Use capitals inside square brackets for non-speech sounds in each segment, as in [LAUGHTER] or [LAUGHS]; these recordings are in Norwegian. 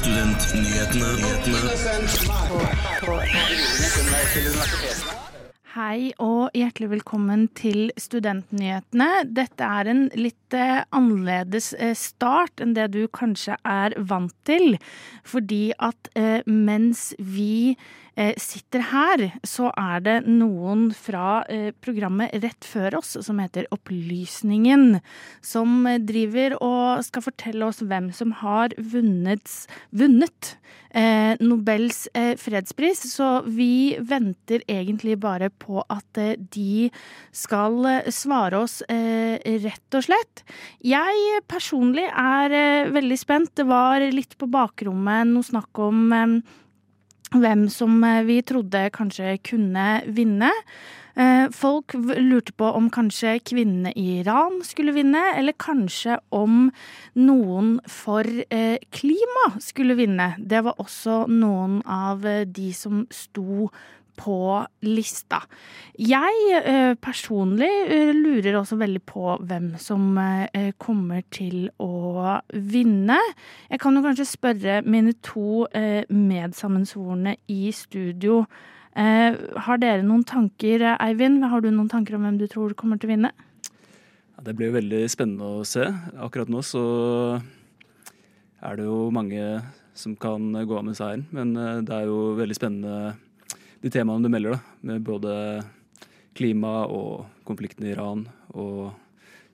Studentnyhetene. Hei og hjertelig velkommen til Studentnyhetene. Dette er en litt eh, annerledes eh, start enn det du kanskje er vant til. Fordi at eh, mens vi sitter her, så er det noen fra eh, programmet rett før oss som heter Opplysningen, som eh, driver og skal fortelle oss hvem som har vunnet, vunnet eh, Nobels eh, fredspris. Så vi venter egentlig bare på at eh, de skal eh, svare oss eh, rett og slett. Jeg personlig er eh, veldig spent. Det var litt på bakrommet noe snakk om eh, hvem som eh, vi trodde kanskje kunne vinne. Eh, Folk lurte på om kanskje kvinnene i Iran skulle vinne, eller kanskje om noen for eh, klima skulle vinne. Det var også noen av de som sto på lista. Jeg eh, personlig eh, lurer også veldig på hvem som eh, kommer til å vinne. Jeg kan jo kanskje spørre mine to medsammensvorne i studio. Har dere noen tanker, Eivind? Har du noen tanker om hvem du tror kommer til å vinne? Det blir veldig spennende å se. Akkurat nå så er det jo mange som kan gå av med seieren. Men det er jo veldig spennende de temaene du melder, da. Med både klima og konflikten i Iran. Og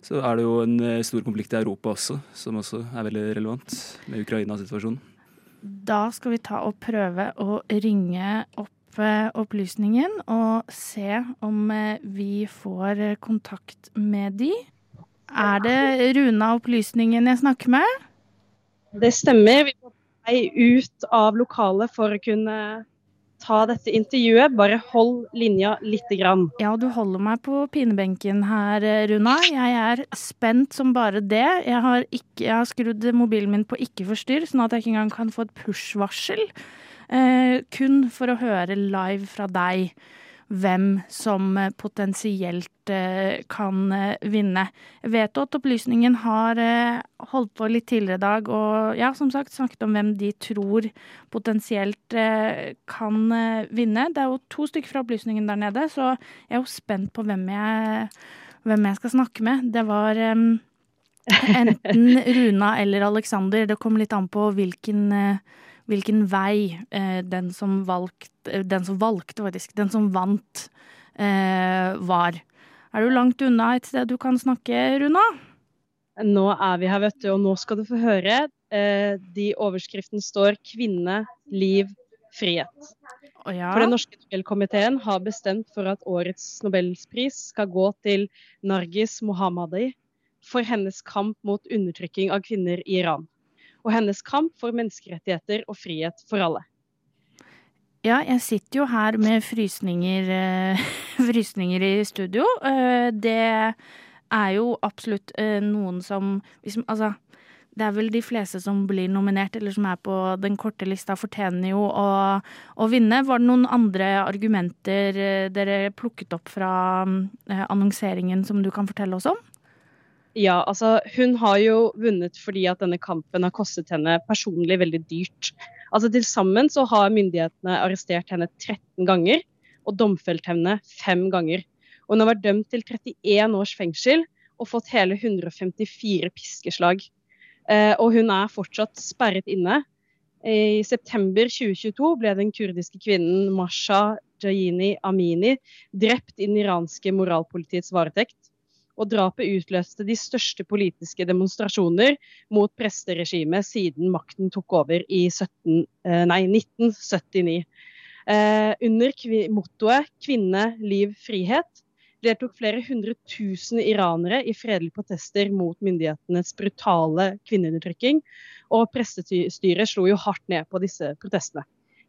så er det jo en eh, stor konflikt i Europa også, som også er veldig relevant. Med Ukraina-situasjonen. Da skal vi ta og prøve å ringe opp eh, opplysningen og se om eh, vi får kontakt med de. Er det Runa Opplysningen jeg snakker med? Det stemmer. Vi er på vei ut av lokalet for å kunne ta dette intervjuet. Bare hold linja lite grann. Ja, du holder meg på pinebenken her, Runa. Jeg er spent som bare det. Jeg har, ikke, jeg har skrudd mobilen min på ikke forstyrr, sånn at jeg ikke engang kan få et push-varsel. Eh, kun for å høre live fra deg hvem som eh, potensielt eh, kan eh, vinne. Jeg vet at Opplysningen har holdt på litt tidligere i dag og ja, som sagt snakket om hvem de tror potensielt kan vinne. Det er jo to stykker fra Opplysningen der nede, så jeg er jo spent på hvem jeg, hvem jeg skal snakke med. Det var enten Runa eller Alexander. Det kom litt an på hvilken, hvilken vei eh, den som valgte Den som valgte, faktisk. Den som vant, eh, var. Er du langt unna et sted du kan snakke, Runa? Nå er vi her, vet du, og nå skal du få høre. Eh, de overskriften står 'Kvinne, liv, frihet'. Oh, ja. For Den norske Nobelkomiteen har bestemt for at årets nobelpris skal gå til Nargis Mohammadi for hennes kamp mot undertrykking av kvinner i Iran. Og hennes kamp for menneskerettigheter og frihet for alle. Ja, jeg sitter jo her med frysninger, eh, [LAUGHS] frysninger i studio. Eh, det er jo absolutt eh, noen som Altså, det er vel de fleste som blir nominert, eller som er på den korte lista, fortjener jo å, å vinne. Var det noen andre argumenter dere plukket opp fra annonseringen som du kan fortelle oss om? Ja, altså hun har jo vunnet fordi at denne kampen har kostet henne personlig veldig dyrt. Altså Til sammen så har myndighetene arrestert henne 13 ganger og domfelt henne fem ganger. Og hun har vært dømt til 31 års fengsel og fått hele 154 piskeslag. Eh, og hun er fortsatt sperret inne. I september 2022 ble den kurdiske kvinnen Masha Jayini Amini drept i den iranske moralpolitiets varetekt og drapet utløste de største politiske demonstrasjoner mot presteregimet siden makten tok over i 17, eh, nei, 1979. Eh, under kvi- mottoet 'Kvinne, liv, frihet' deltok flere hundre tusen iranere i fredelige protester mot myndighetenes brutale kvinneundertrykking, og prestestyret slo jo hardt ned på disse protestene.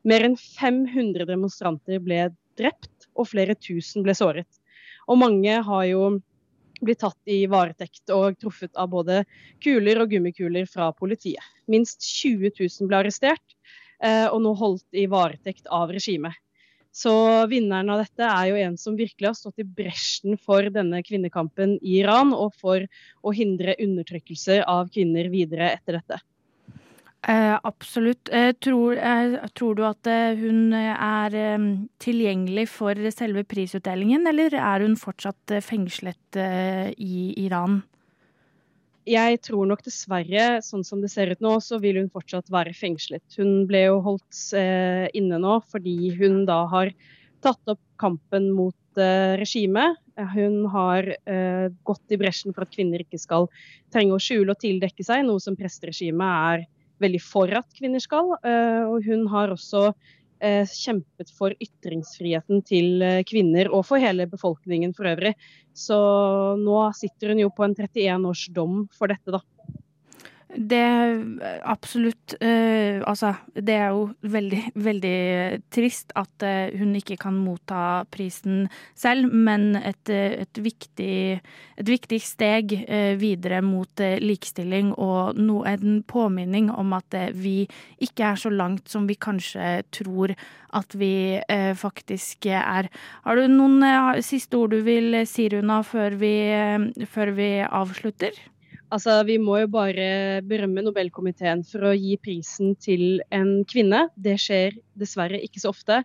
Mer enn 500 demonstranter ble drept, og flere tusen ble såret. Og mange har jo blitt tatt i varetekt og truffet av både kuler og gummikuler fra politiet. Minst 20 000 ble arrestert, eh, og nå holdt i varetekt av regimet. Så vinneren av dette er jo en som virkelig har stått i bresjen for denne kvinnekampen i Iran, og for å hindre undertrykkelse av kvinner videre etter dette. Eh, absolutt. Eh, tror, eh, tror, du at eh, hun er eh, tilgjengelig for selve prisutdelingen, eller er hun fortsatt eh, fengslet i Iran? Jeg tror nok dessverre, sånn som det ser ut nå, så vil hun fortsatt være fengslet. Hun ble jo holdt inne nå fordi hun da har tatt opp kampen mot regimet. Hun har gått i bresjen for at kvinner ikke skal trenge å skjule og tildekke seg, noe som presteregimet er veldig for at kvinner skal. Eh, og hun har også eh, kjempet for ytringsfriheten til eh, kvinner og for hele befolkningen for øvrig. Så nå sitter hun jo på en 31 års dom for dette, da. Det absolutt uh, Altså, det er jo veldig, veldig trist at uh, hun ikke kan motta prisen selv, men et, et, viktig, et viktig, steg uh, videre mot likestilling og no, en påminning om at vi ikke er så langt som vi kanskje tror at vi faktisk er. Har du noen siste ord du vil si, Runa, før vi, før vi avslutter? Altså, vi må jo bare berømme Nobelkomiteen for å gi prisen til en kvinne. Det skjer dessverre ikke så ofte.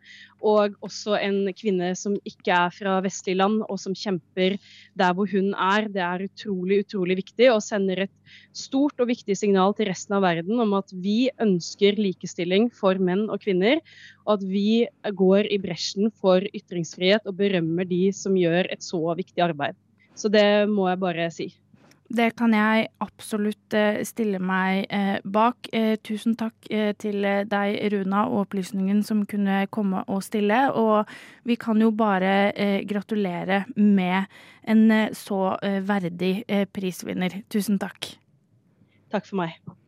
Og også en kvinne som ikke er fra vestlige land, og som kjemper der hvor hun er. Det er utrolig, utrolig viktig og sender et stort og viktig signal til resten av verden om at vi ønsker likestilling for menn og kvinner, og at vi går i bresjen for ytringsfrihet og berømmer de som gjør et så viktig arbeid. Så det må jeg bare si. Det kan jeg absolutt eh, stille meg eh, bak. Eh, tusen takk til deg, Runa, og opplysningen som kunne komme og stille. Og vi kan jo bare gratulere med en så verdig prisvinner. Tusen takk. Takk for meg.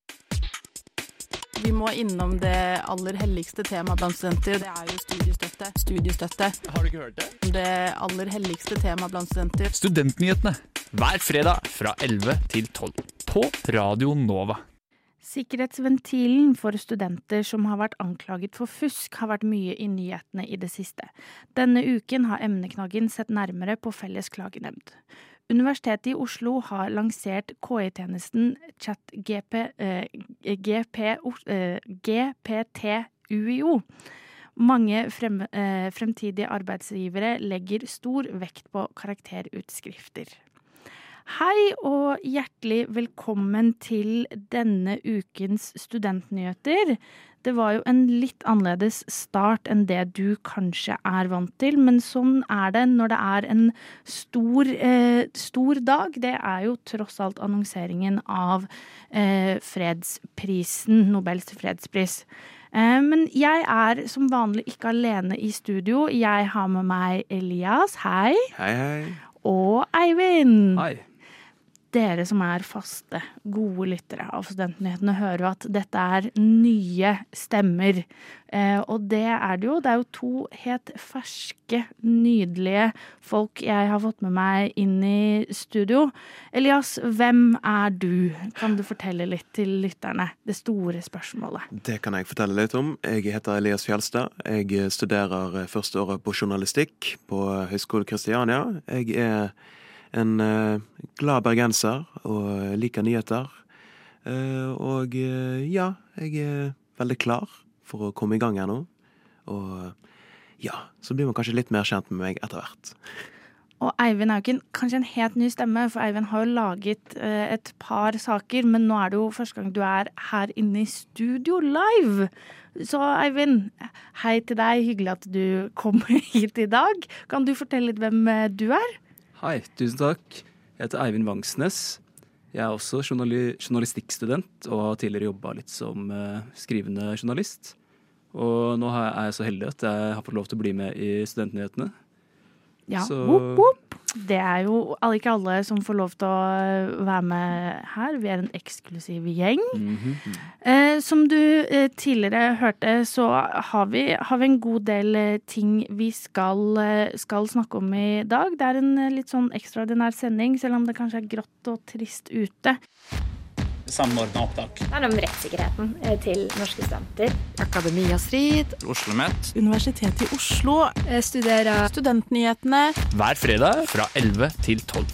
Vi må innom det aller helligste temaet blant studenter. Det er jo studiestøtte. Studiestøtte. Har du ikke hørt det? Det aller helligste temaet blant studenter. Studentnyhetene hver fredag fra 11 til 12 på Radio Nova. Sikkerhetsventilen for studenter som har vært anklaget for fusk, har vært mye i nyhetene i det siste. Denne uken har emneknaggen sett nærmere på Felles klagenemnd. Universitetet i Oslo har lansert KI-tjenesten ChatGP eh, eh, GPTUIO. Mange frem, eh, fremtidige arbeidsgivere legger stor vekt på karakterutskrifter. Hei og hjertelig velkommen til denne ukens studentnyheter. Det var jo en litt annerledes start enn det du kanskje er vant til, men sånn er det når det er en stor, eh, stor dag. Det er jo tross alt annonseringen av eh, fredsprisen, Nobels fredspris. Eh, men jeg er som vanlig ikke alene i studio. Jeg har med meg Elias, hei. Hei, hei. Og Eivind. Hei dere som er faste, gode lyttere av Studentnyhetene, hører jo at dette er nye stemmer. Eh, og det er det jo. Det er jo to helt ferske, nydelige folk jeg har fått med meg inn i studio. Elias, hvem er du? Kan du fortelle litt til lytterne? Det store spørsmålet. Det kan jeg fortelle litt om. Jeg heter Elias Fjelstad. Jeg studerer første året på journalistikk på Høgskolen Kristiania. Jeg er en uh, glad bergenser og liker nyheter. Uh, og ja, jeg er veldig klar for å komme i gang her nå. Og ja, så blir man kanskje litt mer kjent med meg etter hvert. Og Eivind er jo ikke kanskje en helt ny stemme, for Eivind har jo laget et par saker, men nå er det jo første gang du er her inne i studio live. Så Eivind, hei til deg. Hyggelig at du kom [LAUGHS] hit i dag. Kan du fortelle litt hvem du er? Hei, tusen takk. Jeg heter Eivind Vangsnes. Jeg er også journali journalistikkstudent og har tidligere jobba litt som uh, skrivende journalist. Og nå er jeg så heldig at jeg har fått lov til å bli med i Studentnyhetene. Ja, så... whoop, whoop. Det er jo ikke alle som får lov til å eh, være med her. Vi er en eksklusiv gjeng. Mm -hmm. eh, som du eh, tidligere hørte, så har vi, har vi, en god del eh, ting vi skal, eh, skal, snakke om i dag. Det er en litt sånn ekstraordinær sending, selv om det kanskje er grått og trist ute samordna opptak. Det handler om rettssikkerheten eh, til norske studenter. Akademia Strid. Oslo OsloMet. Universitetet i Oslo. Jeg studerer Studentnyhetene. Hver fredag fra 11 til 12.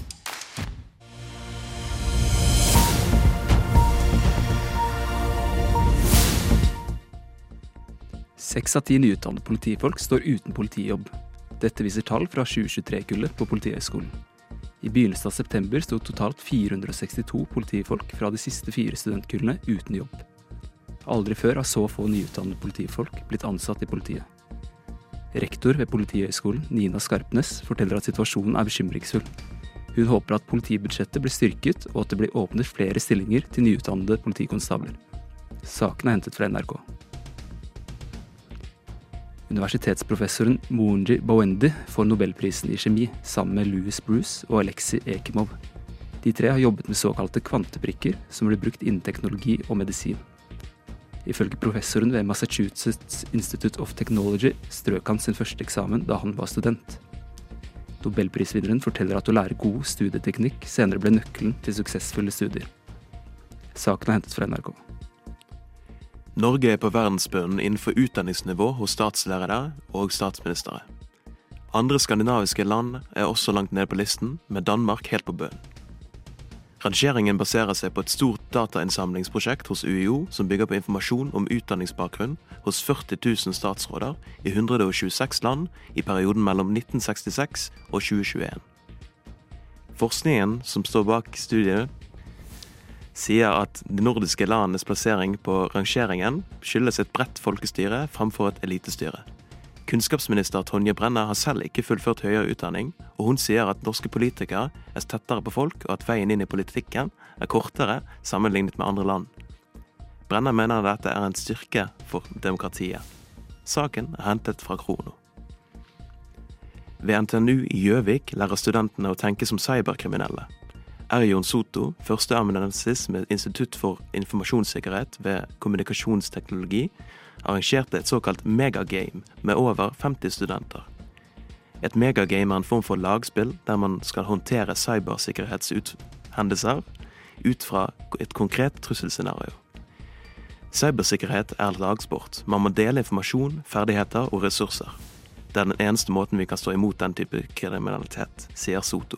Seks av ti nyutdannede politifolk står uten politijobb. Dette viser tall fra 2023-kullet på Politihøgskolen. I begynnelsen av september sto totalt 462 politifolk fra de siste fire studentkullene uten jobb. Aldri før har så få nyutdannede politifolk blitt ansatt i politiet. Rektor ved Politihøgskolen, Nina Skarpnes, forteller at situasjonen er bekymringsfull. Hun håper at politibudsjettet blir styrket, og at det blir åpnet flere stillinger til nyutdannede politikonstabler. Saken er hentet fra NRK. Universitetsprofessoren Mounji Bowendi får nobelprisen i kjemi sammen med Louis Bruce og Alexei Ekimov. De tre har jobbet med såkalte kvanteprikker, som blir brukt innen teknologi og medisin. Ifølge professoren ved Massachusetts Institute of Technology strøk han sin første eksamen da han var student. Nobelprisvinneren forteller at å lære god studieteknikk senere ble nøkkelen til suksessfulle studier. Saken er hentet fra NRK. Norge er på verdensbunnen innenfor utdanningsnivå hos statslærere og statsministre. Andre skandinaviske land er også langt nede på listen, med Danmark helt på bunnen. Rangeringen baserer seg på et stort datainnsamlingsprosjekt hos UiO som bygger på informasjon om utdanningsbakgrunn hos 40 000 statsråder i 126 land i perioden mellom 1966 og 2021. Forskningen som står bak studiet, sier at de nordiske landenes plassering på rangeringen skyldes et bredt folkestyre fremfor et elitestyre. Kunnskapsminister Tonje Brenna har selv ikke fullført høyere utdanning, og hun sier at norske politikere er tettere på folk, og at veien inn i politikken er kortere sammenlignet med andre land. Brenna mener dette er en styrke for demokratiet. Saken er hentet fra Krono. Ved NTNU i Gjøvik lærer studentene å tenke som cyberkriminelle. Erjon Soto, førsteamanuensis med Institutt for informasjonssikkerhet ved kommunikasjonsteknologi, arrangerte et såkalt megagame med over 50 studenter. Et megagame er en form for lagspill der man skal håndtere cybersikkerhetshendelser ut fra et konkret trusselscenario. Cybersikkerhet er lagsport. Man må dele informasjon, ferdigheter og ressurser. Det er den eneste måten vi kan stå imot den type kriminalitet, sier Soto.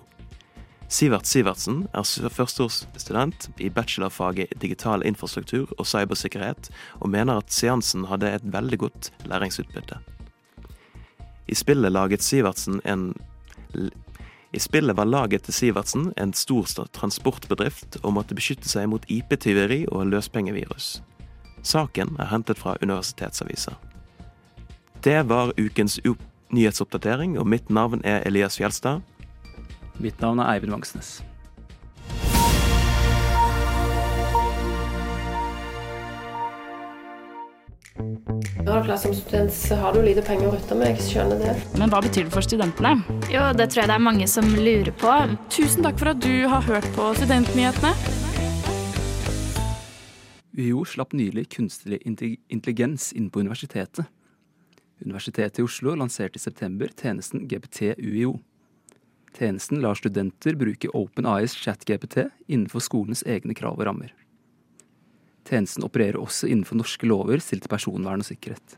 Sivert Sivertsen er førsteårsstudent i bachelorfaget digital infrastruktur og cybersikkerhet, og mener at seansen hadde et veldig godt læringsutbytte. I spillet en i spillet var laget til Sivertsen en stor transportbedrift og måtte beskytte seg mot IP-tyveri og løspengevirus. Saken er hentet fra universitetsaviser. Det var ukens nyhetsoppdatering, og mitt navn er Elias Fjelstad. Mitt navn er Eivind Vangsnes. Ja, klart Som student så har du lite penger å rutte med, jeg skjønner det. Men hva betyr det for studentene? Jo, det tror jeg det er mange som lurer på. Tusen takk for at du har hørt på Studentnyhetene. UiO slapp nylig kunstig intelligens inn på universitetet. Universitetet i Oslo lanserte i september tjenesten GPT UiO. Tjenesten lar studenter bruke OpenAIs ChatGPT innenfor skolens egne krav og rammer. Tjenesten opererer også innenfor norske lover stilt til personvern og sikkerhet.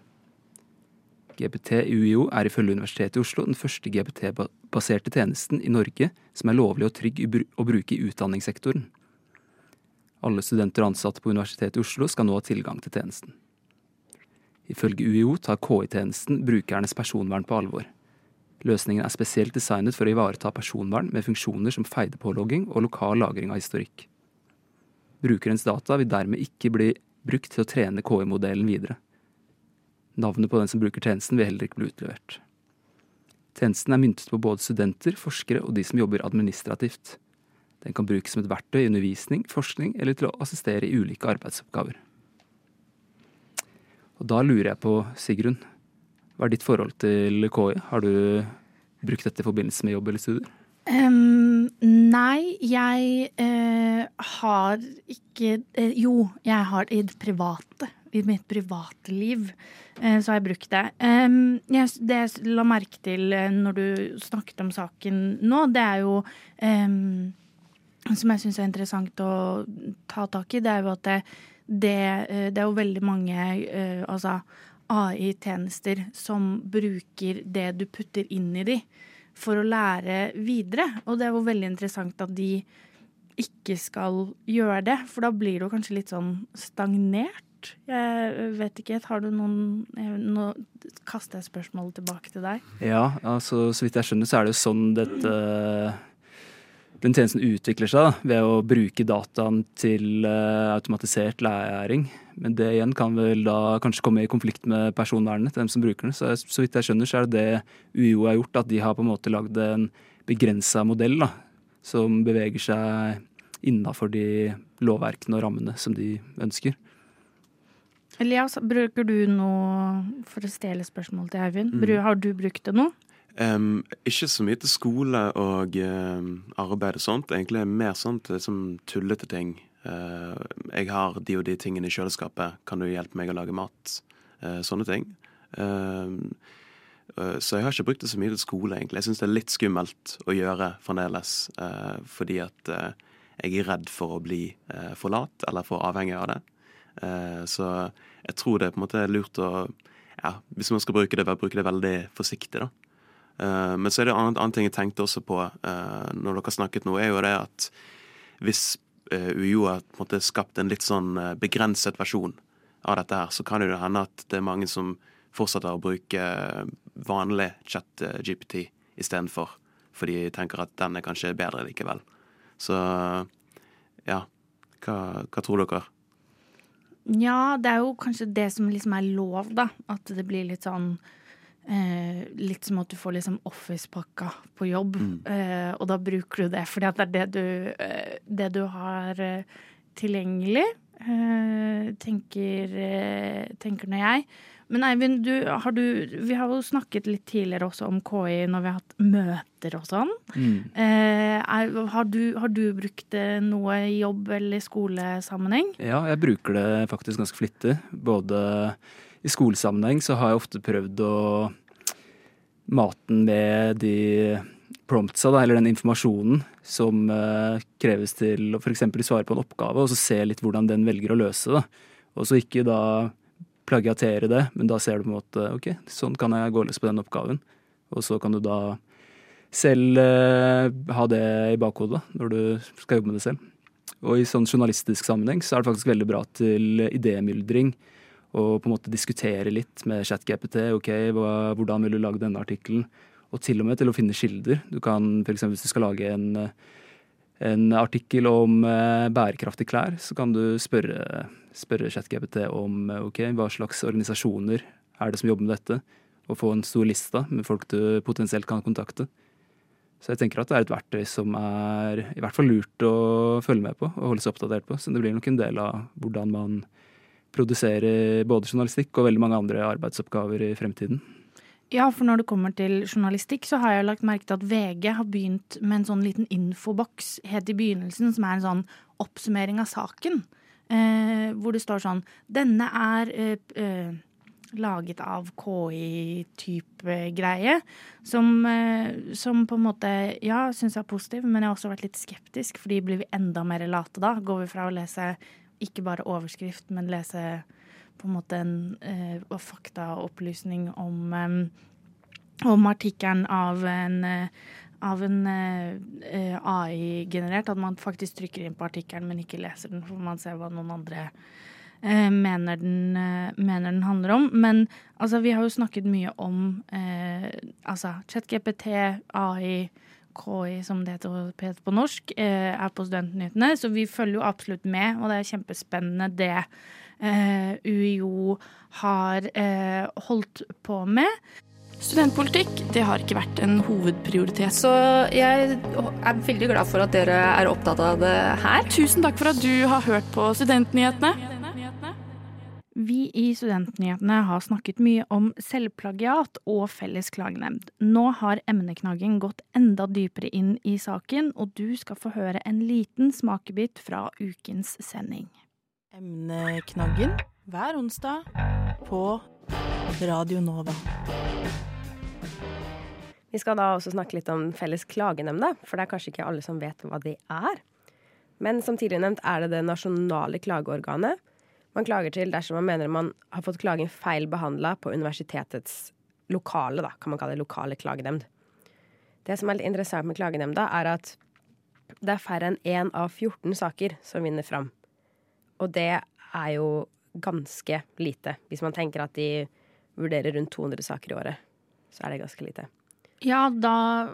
GPT UiO er ifølge Universitetet i Oslo den første GPT-baserte tjenesten i Norge som er lovlig og trygg å bruke i utdanningssektoren. Alle studenter og ansatte på Universitetet i Oslo skal nå ha tilgang til tjenesten. Ifølge UiO tar KI-tjenesten brukernes personvern på alvor. Løsningen er spesielt designet for å ivareta personvern med funksjoner som feidepålogging og lokal lagring av historikk. Brukerens data vil dermed ikke bli brukt til å trene KI-modellen videre. Navnet på den som bruker tjenesten vil heller ikke bli utlevert. Tjenesten er myntet på både studenter, forskere og de som jobber administrativt. Den kan brukes som et verktøy i undervisning, forskning eller til å assistere i ulike arbeidsoppgaver. Og da lurer jeg på, Sigrun, hva er ditt forhold til KI? Har du brukt dette i forbindelse med jobb eller studier? Um, nei, jeg uh, har ikke uh, Jo, jeg har i det private. I mitt private liv uh, så har jeg brukt det. Um, jeg, det jeg la merke til når du snakket om saken nå, det er jo um, Som jeg syns er interessant å ta tak i, det er jo at det, det, det er jo veldig mange altså AI-tjenester som bruker det du putter inn i de for å lære videre. Og det er jo veldig interessant at de ikke skal gjøre det, for da blir jo kanskje litt sånn stagnert. Jeg vet ikke. Har du noen Nå kaster jeg spørsmålet tilbake til deg. Ja, altså så vidt jeg skjønner så er det jo sånn dette den tjenesten utvikler seg da, ved å bruke dataen til uh, automatisert læring. Men det igjen kan vel da kanskje komme i konflikt med personvernet til dem som bruker den. Så, så vidt jeg skjønner så er det det UiO har gjort, at de har på en måte lagd en begrensa modell da, som beveger seg innafor de lovverkene og rammene som de ønsker. Elias, bruker du noe for å stjele spørsmålet til Eivind? Mm. Har du brukt det nå? Um, ikke så mye til skole og um, arbeid og sånt. Egentlig mer til som tullete ting. Uh, jeg har de og de tingene i kjøleskapet. Kan du hjelpe meg å lage mat? Uh, sånne ting. Uh, så jeg har ikke brukt det så mye til skole, egentlig. Jeg syns det er litt skummelt å gjøre fremdeles. fordi at jeg er redd for å bli for lat, eller for avhengig av det. så jeg tror det er på en måte lurt å ja, Hvis man skal bruke det, bruke det veldig forsiktig, da. Uh, men så er det en annen, annen, ting jeg tenkte også på uh, når dere snakket nå, er jo det at hvis eh, UiO har på en måte skapt en litt sånn begrenset versjon av dette her, så kan det jo hende at det er mange som fortsetter å bruke vanlig chat-GPT istedenfor. Fordi de tenker at den er kanskje bedre likevel. Så ja, hva, hva tror dere? Ja, det er jo kanskje det som liksom er lov, da. At det blir litt sånn Eh, litt som at du får liksom Office-pakka på jobb, mm. eh, og da bruker du det fordi at det er det du, eh, det du har eh, tilgjengelig, eh, tenker, eh, tenker nå jeg. Men Eivind, du, har du, vi har jo snakket litt tidligere også om KI når vi har hatt møter og sånn. Mm. Er, har, du, har, du, brukt det noe i jobb eller i skolesammenheng? Ja, jeg bruker det faktisk ganske flittig. Både i skolesammenheng så har jeg ofte prøvd å maten med de promptsa, da, eller den informasjonen som uh, kreves til å f.eks. svare på en oppgave, og så se litt hvordan den velger å løse det. Og så ikke da plagiatere det, men da ser du på en måte ok, sånn kan jeg gå løs på den oppgaven. Og så kan du da selv uh, ha det i bakhodet når du skal jobbe med det selv. Og i sånn journalistisk sammenheng så er det faktisk veldig bra til idémyldring og på en måte diskutere litt med ChatGPT. ok, Hvordan vil du lage denne artikkelen? Og til og med til å finne kilder. Du kan f.eks. hvis du skal lage en, en artikkel om eh, bærekraftige klær, så kan du spørre, spørre ChatGPT om ok, hva slags organisasjoner er det som jobber med dette, og få en stor liste med folk du potensielt kan kontakte. Så jeg tenker at det er et verktøy som er i hvert fall lurt å følge med på og holde seg oppdatert på. Så det blir nok en del av hvordan man produsere både journalistikk og veldig mange andre arbeidsoppgaver i fremtiden. Ja, for når det kommer til journalistikk, så har jeg lagt merke til at VG har begynt med en sånn liten infoboks helt i begynnelsen, som er en sånn oppsummering av saken. Eh, hvor det står sånn Denne er eh, eh, laget av KI-type greie. Som, eh, som, på en måte ja, syns jeg er positiv, men jeg har også vært litt skeptisk, fordi blir vi enda mer late da? Går vi fra å lese ikke bare overskrift, men lese på en måte en uh, faktaopplysning om, um, om artikkelen av en, uh, av en uh, AI-generert. At man faktisk trykker inn på artikkelen, men ikke leser den, for man ser hva noen andre mener den, mener, den, handler om. Men altså, vi har jo snakket mye om altså ChatGPT, AI KI, som det heter på norsk, eh, er på Studentnyhetene. Så vi følger jo absolutt med, og det er kjempespennende det eh, UiO har eh, holdt på med. Studentpolitikk det har ikke vært en hovedprioritet. Så jeg er veldig glad for at dere er opptatt av det her. Tusen takk for at du har hørt på Studentnyhetene. Vi i Studentnyhetene har snakket mye om selvplagiat og felles klagenemnd. Nå har emneknaggen gått enda dypere inn i saken, og du skal få høre en liten smakebit fra ukens sending. Emneknaggen hver onsdag på Radio Nova. Vi skal da også snakke litt om felles klagenemnda, for det er kanskje ikke alle som vet hva det er. Men som tidligere nevnt er det det nasjonale klageorganet man klager til dersom man mener man har fått klagen feil behandla på universitetets lokale, da, kan man kalle det lokale klagenemnd. Det som er litt interessant med klagenemnda, er at det er færre enn én av 14 saker som vinner fram. Og det er jo ganske lite. Hvis man tenker at de vurderer rundt 200 saker i året, så er det ganske lite. Ja, da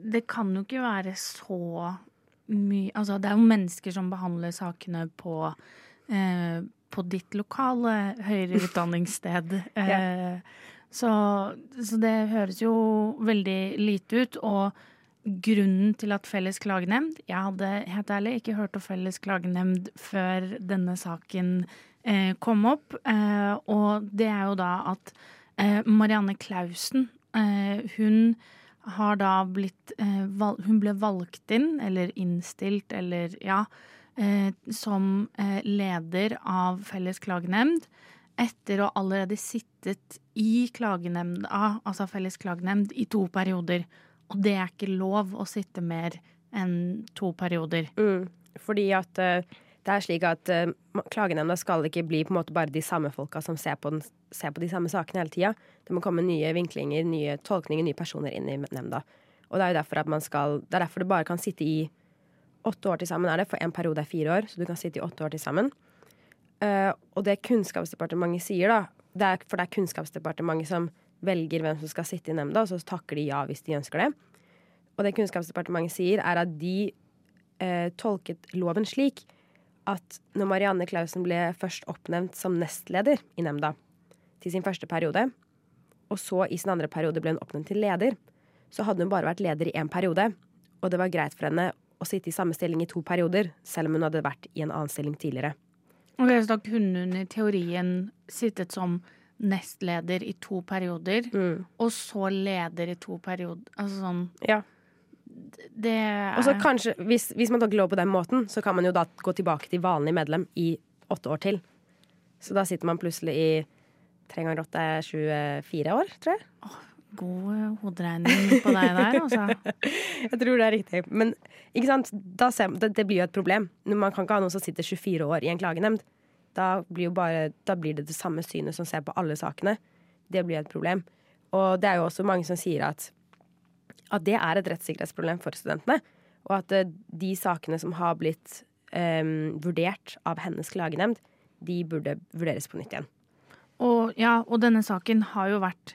Det kan jo ikke være så mye Altså, det er jo mennesker som behandler sakene på eh, på ditt lokale høyere [LAUGHS] utdanningssted. ja. så, så det høres jo veldig lite ut. Og grunnen til at Felles klagenemnd Jeg hadde helt ærlig ikke hørt om Felles klagenemnd før denne saken eh, kom opp. Eh, og det er jo da at eh, Marianne Klausen, eh, hun har da blitt eh, Hun ble valgt inn, eller innstilt, eller ja, eh, som leder av Felles klagenemnd etter å allerede sittet i klagenemnda, altså Felles klagenemnd, i to perioder. Og det er ikke lov å sitte mer enn to perioder. Mm, fordi at uh, det er slik at uh, klagenemnda skal ikke bli på en måte bare de samme folka som ser på, den, ser på de samme sakene hele tida. Det må komme nye vinklinger, nye tolkninger, nye personer inn i nemnda. Og det er jo derfor at man skal Det er derfor det bare kan sitte i åtte år til sammen, er det, for en periode er fire år, så du kan sitte i åtte år til sammen. Uh, og det Kunnskapsdepartementet sier, da, det er, for det er Kunnskapsdepartementet som velger hvem som skal sitte i nemnda, og så takker de ja hvis de ønsker det. Og det Kunnskapsdepartementet sier, er at de uh, tolket loven slik at når Marianne Clausen ble først oppnevnt som nestleder i nemnda til sin første periode, og så i sin andre periode ble hun oppnevnt til leder, så hadde hun bare vært leder i én periode, og det var greit for henne å sitte i samme stilling i to perioder, selv om hun hadde vært i en annen stilling tidligere. Ok, Så da kunne hun i teorien sittet som nestleder i to perioder, mm. og så leder i to perioder. Altså sånn Ja. Det er Og så kanskje, hvis, hvis man tar lov på den måten, så kan man jo da gå tilbake til vanlig medlem i åtte år til. Så da sitter man plutselig i tre ganger åtte er 24 år, tror jeg. Oh, god hoderegning på deg der, altså. [LAUGHS] jeg tror det er riktig. Men? Ser, det, det, blir jo et problem. Man kan ikke ha noen som sitter 24 år i en klagenemnd. Da blir, bare, da blir, det det samme synet som ser på alle sakene. Det blir et problem. Og det er jo også mange som sier at, at det er et rettssikkerhetsproblem for studentene. Og at eh, de sakene som har blitt um, vurdert av hennes klagenemnd, de burde vurderes på nytt igjen. Og, ja, og denne saken har jo vært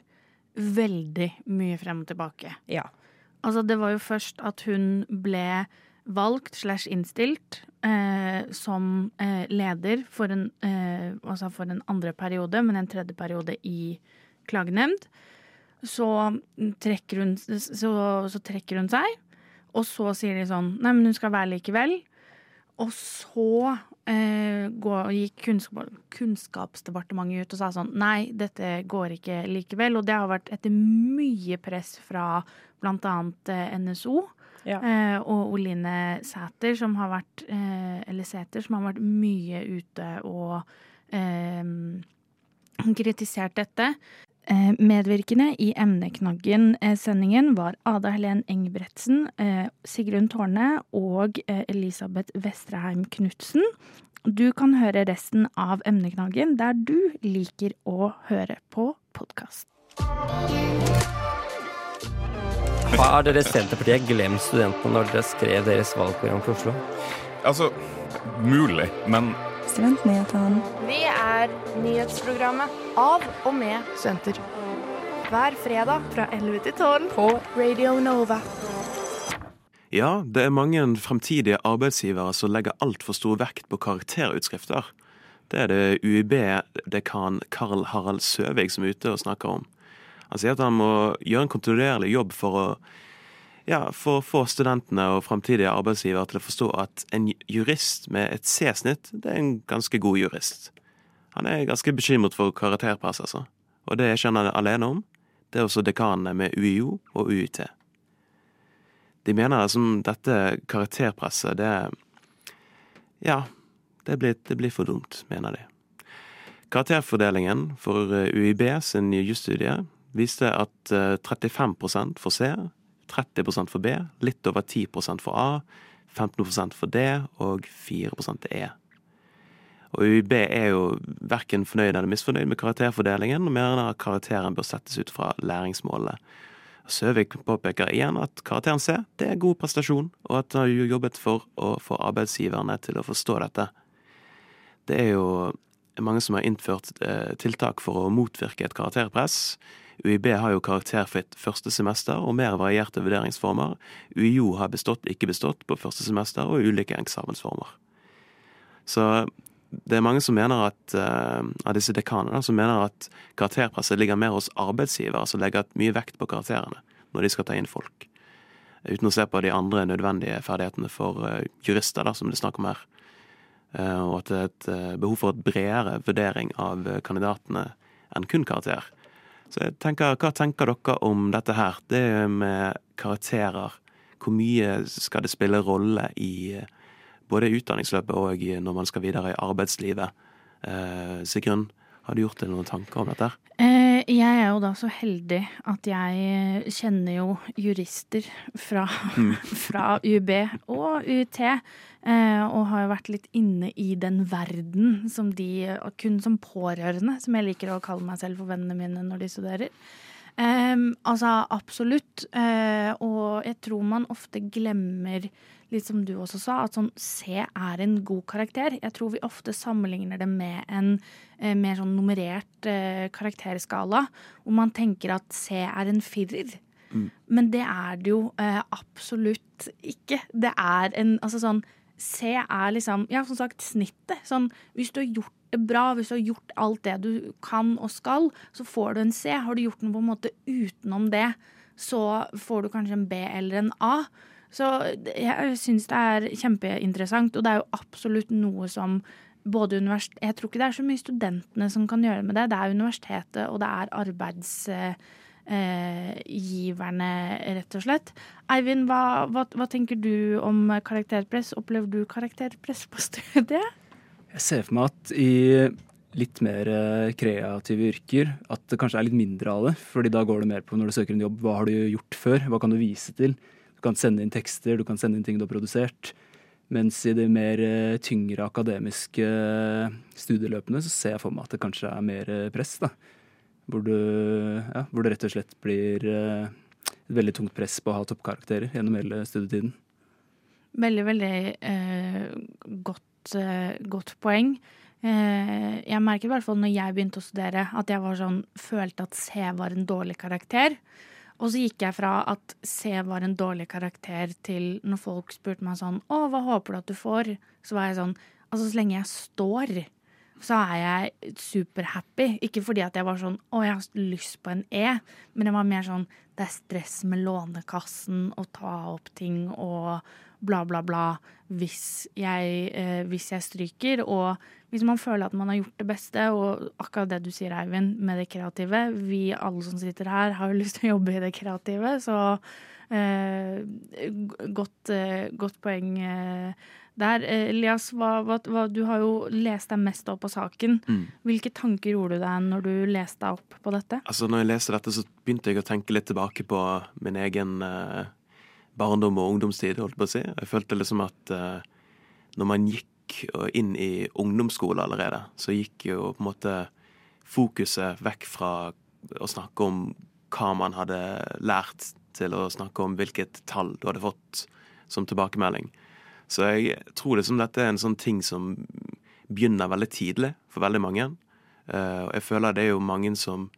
veldig mye frem og tilbake. Ja. Altså, det var jo først at hun ble valgt slash innstilt eh, som eh, leder for en, eh, altså for en andre periode, men en tredje periode i klagenemnd. Så trekker, hun, så, så trekker hun seg, og så sier de sånn Nei, men hun skal være likevel. Og så eh, gikk kunnskap, Kunnskapsdepartementet ut og sa sånn Nei, dette går ikke likevel. Og det har vært etter mye press fra bl.a. Eh, NSO. Ja. Eh, og Oline Sæter, som har vært eh, Eller Sæter, som har vært mye ute og eh, kritisert dette. Eh, medvirkende i Emneknaggen-sendingen var Ada Helen Engebretsen, eh, Sigrun Tårne og eh, Elisabeth Vestreheim Knutsen. Du kan høre resten av Emneknaggen der du liker å høre på podkast. Har dere Senterpartiet glemt studentene når dere skrev deres valgprogram for Oslo? Altså, mulig, men Studentnyhetene. Vi er nyhetsprogrammet av og med studenter. Hver fredag fra 11 til 12 på Radio Nova. Ja, det er mange fremtidige arbeidsgivere som legger altfor stor vekt på karakterutskrifter. Det er det UiB-dekan Karl Harald Søvig som er ute og snakker om. Han sier at han må gjøre en kontinuerlig jobb for å, ja, for å få studentene og framtidige arbeidsgivere til å forstå at en jurist med et C-snitt, det er en ganske god jurist. Han er ganske bekymret for karakterpress, altså. Og det er ikke han alene om. Det er også dekanene med UiO og UiT. De mener som dette karakterpresset, det Ja, det blir, det blir for dumt, mener de. Karakterfordelingen for UiB sin jusstudie viste at 35% for C, 30% for B, litt over 10% for A, 15% for D og 4 til E. Og UiB er jo verken fornøyd eller misfornøyd med karakterfordelingen, og mener at karakteren bør settes ut fra læringsmålene. Søvik påpeker igjen at karakteren C det er god prestasjon, og at han har jobbet for å få arbeidsgiverne til å forstå dette. Det er jo mange som har innført eh, tiltak for å motvirke et karakterpress. UiB har jo karakterfritt første semester og mer varierte vurderingsformer. UiO har bestått, ikke bestått på første semester og ulike eksamensformer. Så det er mange som mener at, uh, av disse dekanene som mener at karakterpresset ligger mer hos arbeidsgivere, som legger mye vekt på karakterene når de skal ta inn folk. Uten å se på de andre nødvendige ferdighetene for uh, jurister, da, som det er snakk om her. Uh, og at det er et behov for et bredere vurdering av kandidatene enn kun karakter. Så jeg tenker, hva tenker dere om dette her? Det med karakterer. Hvor mye skal det spille rolle i både utdanningsløpet og når man skal videre i arbeidslivet. Eh, Sigrun, har du gjort deg noen tanker om dette? Eh, jeg er jo da så heldig at jeg kjenner jo jurister fra, mm. [LAUGHS] fra UB og UiT. Eh, og har jo vært litt inne i den verden som de Kun som pårørende, som jeg liker å kalle meg selv for vennene mine når de studerer. Um, altså absolutt. Uh, og jeg tror man ofte glemmer litt som du også sa, at sånn C er en god karakter. Jeg tror vi ofte sammenligner det med en uh, mer sånn nummerert uh, karakterskala, hvor man tenker at C er en firer. Mm. Men det er det jo absolutt ikke. Det er en Altså sånn C er liksom, ja, som sagt, snittet. Sånn, hvis du har gjort bra, hvis du har gjort alt det du kan og skal, så får du en C. Har du gjort noe på en måte utenom det, så får du kanskje en B eller en A. Så jeg syns det er kjempeinteressant, og det er jo absolutt noe som både universitet Jeg tror ikke det er så mye studentene som kan gjøre med det. Det er universitetet, og det er arbeidsgiverne, eh, rett og slett. Eivind, hva, hva, hva, tenker du om karakterpress? Opplever du karakterpress på [LAUGHS] studiet? Jeg ser for meg at i litt mer eh, kreative yrker at det kanskje er litt mindre av det. fordi da går det mer på når du søker en jobb, hva har du gjort før? Hva kan du vise til? Du kan sende inn tekster, du kan sende inn ting du har produsert. Mens i de mer eh, tyngre akademiske eh, studieløpene så ser jeg for meg at det kanskje er mer press. da. Hvor, du, ja, hvor det rett og slett blir et veldig tungt press på å ha toppkarakterer gjennom hele studietiden. Veldig, veldig eh, godt, eh, godt, poeng. Eh, jeg merket i hvert fall når jeg begynte å studere, at jeg var sånn, følte at C var en dårlig karakter. Og så gikk jeg fra at C var en dårlig karakter, til når folk spurte meg sånn Å, hva håper du at du får? Så var jeg sånn Altså, så lenge jeg står, så er jeg superhappy. Ikke fordi at jeg var sånn Å, jeg har lyst på en E, men det var mer sånn Det er stress med Lånekassen og ta opp ting og bla, bla, bla hvis jeg, eh, hvis jeg stryker. Og hvis man føler at man har gjort det beste, og akkurat det du sier, Eivind, med det kreative Vi alle som sitter her, har jo [LAUGHS] lyst til å jobbe i det kreative, så eh, godt, eh, godt, poeng eh, der. Eh, Elias, hva, hva, hva, du har jo lest deg mest opp på saken. Mm. Hvilke tanker gjorde du deg når du leste deg opp på dette? Altså, når jeg leste dette, så begynte jeg å tenke litt tilbake på min egen eh barndom og ungdomstid, holdt på å si. Jeg følte liksom at uh, når man gikk inn i ungdomsskole allerede, så gikk jo på en måte fokuset vekk fra å snakke om hva man hadde lært, til å snakke om hvilket tall du hadde fått som tilbakemelding. Så jeg tror liksom dette er en sånn ting som begynner veldig tidlig for veldig mange. Uh, og jeg føler det er jo mange som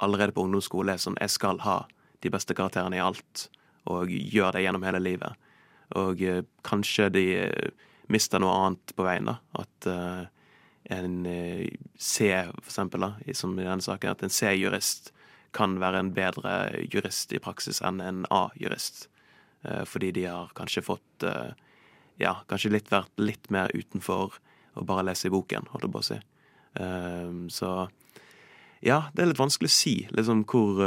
allerede på ungdomsskole er sånn Jeg skal ha de beste karakterene i alt og gjør det gjennom hele livet. Og eh, kanskje de eh, mister noe annet på veien, da. At uh, en C, for eksempel, da, som i denne saken, at en C-jurist kan være en bedre jurist i praksis enn en A-jurist. Fordi de har kanskje fått Ja, kanskje litt vært litt mer utenfor å bare lese i boken, holdt jeg på å si. så ja, det er litt vanskelig å si liksom hvor,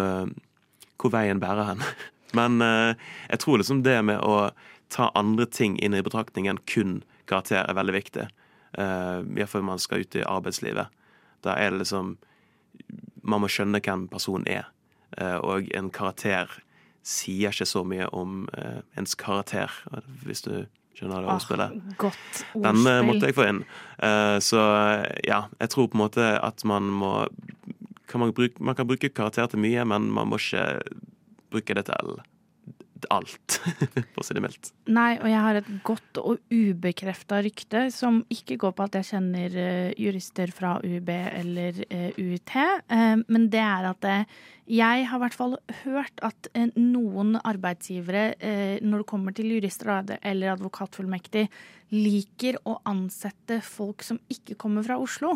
hvor veien bærer hen. [LAUGHS] Men eh, jeg tror liksom det med å ta andre ting inn i betraktning enn kun karakter er veldig viktig. Iallfall når man skal ut i arbeidslivet. Da er det liksom Man må skjønne hvem personen er. Uh, og en karakter sier ikke så mye om ens karakter, hvis du skjønner det ordspillet. Ah, godt ordspill. Den måtte jeg få inn. så ja, jeg tror på en måte at man må kan man, bruke, man kan bruke karakter til mye, men man må ikke bruke det til alt, [LAUGHS] for å si det mildt. Nei, og jeg har et godt og ubekrefta rykte som ikke går på at jeg kjenner uh, jurister fra UB eller uh, UiT, uh, men det er at jeg har i hvert fall hørt at noen arbeidsgivere, når det kommer til jurister eller advokatfullmektig, liker å ansette folk som ikke kommer fra Oslo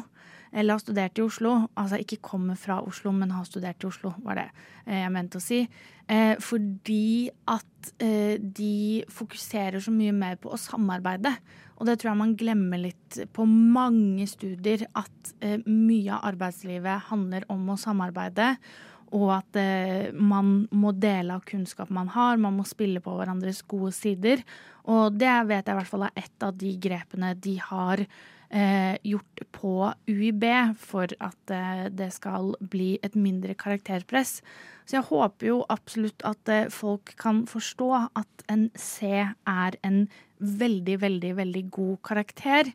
eller har studert i Oslo. Altså ikke kommer fra Oslo, men har studert i Oslo, var det eh, jeg mente å si. Eh, fordi at eh, de fokuserer så mye mer på å samarbeide. Og det tror jeg man glemmer litt på mange studier, at eh, mye av arbeidslivet handler om å samarbeide. Og at eh, man må dele av kunnskap man har, man må spille på hverandres gode sider. Og det vet jeg i hvert fall er et av de grepene de har eh, gjort på UiB for at eh, det skal bli et mindre karakterpress. Så jeg håper jo absolutt at eh, folk kan forstå at en C er en veldig, veldig, veldig god karakter.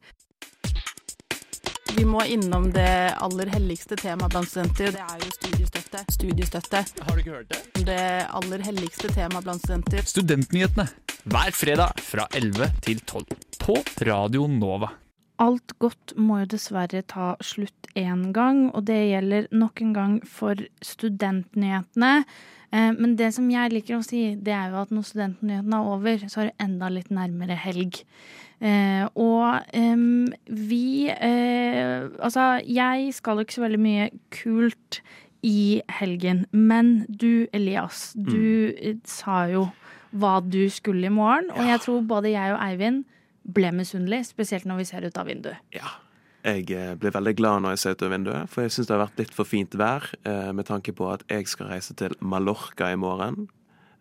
Vi må innom det aller helligste temaet blant studenter. Det er jo studiestøtte. Studiestøtte. Har du ikke hørt det? Det aller helligste temaet blant studenter. Studentnyhetene hver fredag fra 11 til 12 på Radio Nova. Alt godt må jo dessverre ta slutt én gang, og det gjelder nok en gang for studentnyhetene. Eh, men det som jeg liker å si, det er jo at når studentnyhetene er over, så er det enda litt nærmere helg. Eh, og vi eh, Altså, jeg skal ikke så veldig mye kult i helgen, men du, Elias, du mm. sa jo hva du skulle i morgen, og jeg tror både jeg og Eivind ble misunnelig, spesielt når vi ser ut av vinduet. Ja. Jeg eh, blir veldig glad når jeg ser ut av vinduet, for jeg syns det har vært litt for fint vær eh, med tanke på at jeg skal reise til Mallorca i morgen.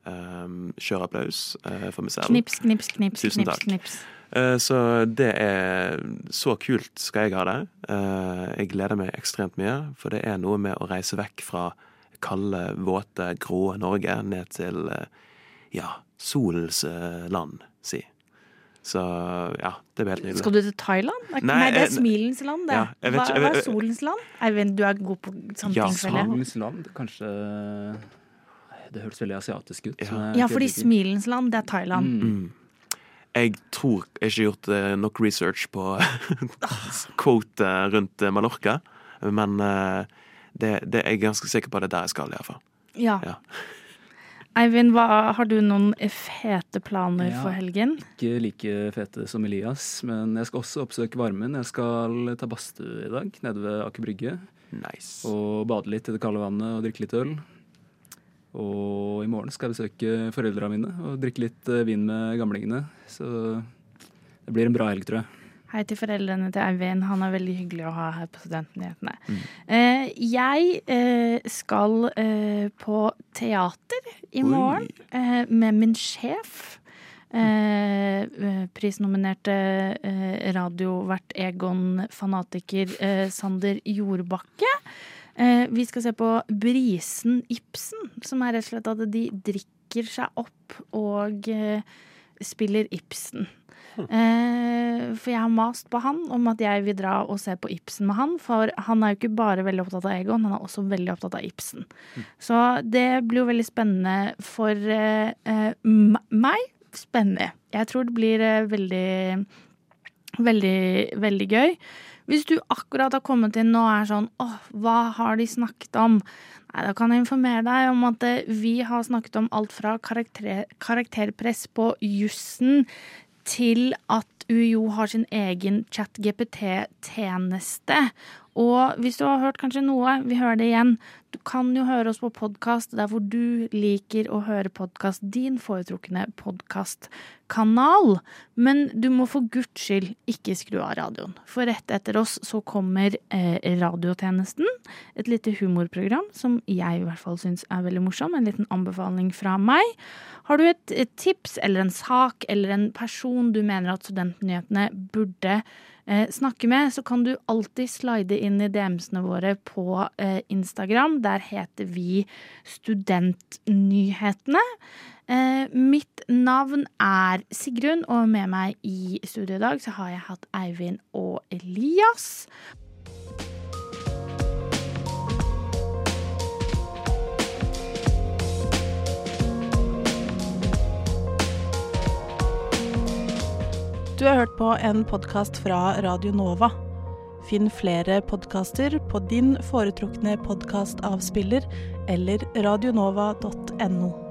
Um, Kjør applaus uh, for meg selv. Knips, knips, knips. Tusen knips, takk. knips. Så det er Så kult skal jeg ha det. Jeg gleder meg ekstremt mye, for det er noe med å reise vekk fra kalde, våte, grå Norge ned til ja, solens land, si. Så ja, det blir helt nydelig. Skal du til Thailand? Nei, Nei det er smilens land. Det. Ja, hva, hva, er solens land? Eivind, du er god på sånne ja, ting. Solens land, kanskje Det høres veldig asiatisk ut. Ja, ja fordi smilens land, det er Thailand. Mm. Mm. Jeg tror jeg ikke har gjort uh, nok research på [LAUGHS] quote rundt uh, Mallorca, men det, det, er jeg ganske sikker på at det er der jeg skal, iallfall. Ja. ja. Eivind, hva, har du noen fete planer ja, for helgen? Ikke like fete som Elias, men jeg skal også oppsøke varmen. Jeg skal ta badstue i dag, nede ved Aker Brygge. Nice. Og bade litt i det kalde vannet og drikke litt øl. Og i morgen skal jeg besøke foreldrene mine og drikke litt eh, vin med gamlingene. Så det blir en bra helg, tror jeg. Hei til foreldrene til Eivind. Han er veldig hyggelig å ha her på Studentnyhetene. Mm. Eh, jeg eh, skal eh, på teater i morgen eh, med min sjef. Eh, eh, prisnominerte radiovert Egon-fanatiker Sander Jordbakke. vi skal se på Brisen Ibsen, som er rett og slett at de drikker seg opp og spiller Ibsen. Eh, for jeg har mast på han om at jeg vil dra og se på Ibsen med han. For han er jo ikke bare veldig opptatt av Egon, han er også veldig opptatt av Ibsen. Mm. Så det blir jo veldig spennende for eh, eh meg. Spennende. Jeg tror det blir eh, veldig, veldig, veldig gøy. Hvis du akkurat har kommet inn og er sånn åh, hva har de snakket om? Nei, Da kan jeg informere deg om at eh, vi har snakket om alt fra karakter, karakterpress på jussen til at UiO har sin egen chat-GPT-tjeneste. Og hvis du har hørt kanskje noe, vi hører det igjen, du kan jo høre oss på podkast der hvor du liker å høre podkast, din foretrukne podkastkanal. Men du må for guds skyld ikke skru av radioen. For rett etter oss så kommer eh, Radiotjenesten. Et lite humorprogram som jeg i hvert fall syns er veldig morsom. En liten anbefaling fra meg. Har du et, et tips eller en sak eller en person du mener at Studentnyhetene burde eh, snakke med, så kan du alltid slide inn i DM-ene våre på eh, Instagram. Der heter vi Studentnyhetene. Eh, mitt navn er Sigrun, og med meg i studio i dag så har jeg hatt Eivind og Elias. Du har hørt på en podkast fra Radio Nova. Finn flere podkaster på din foretrukne podkastavspiller eller radionova.no.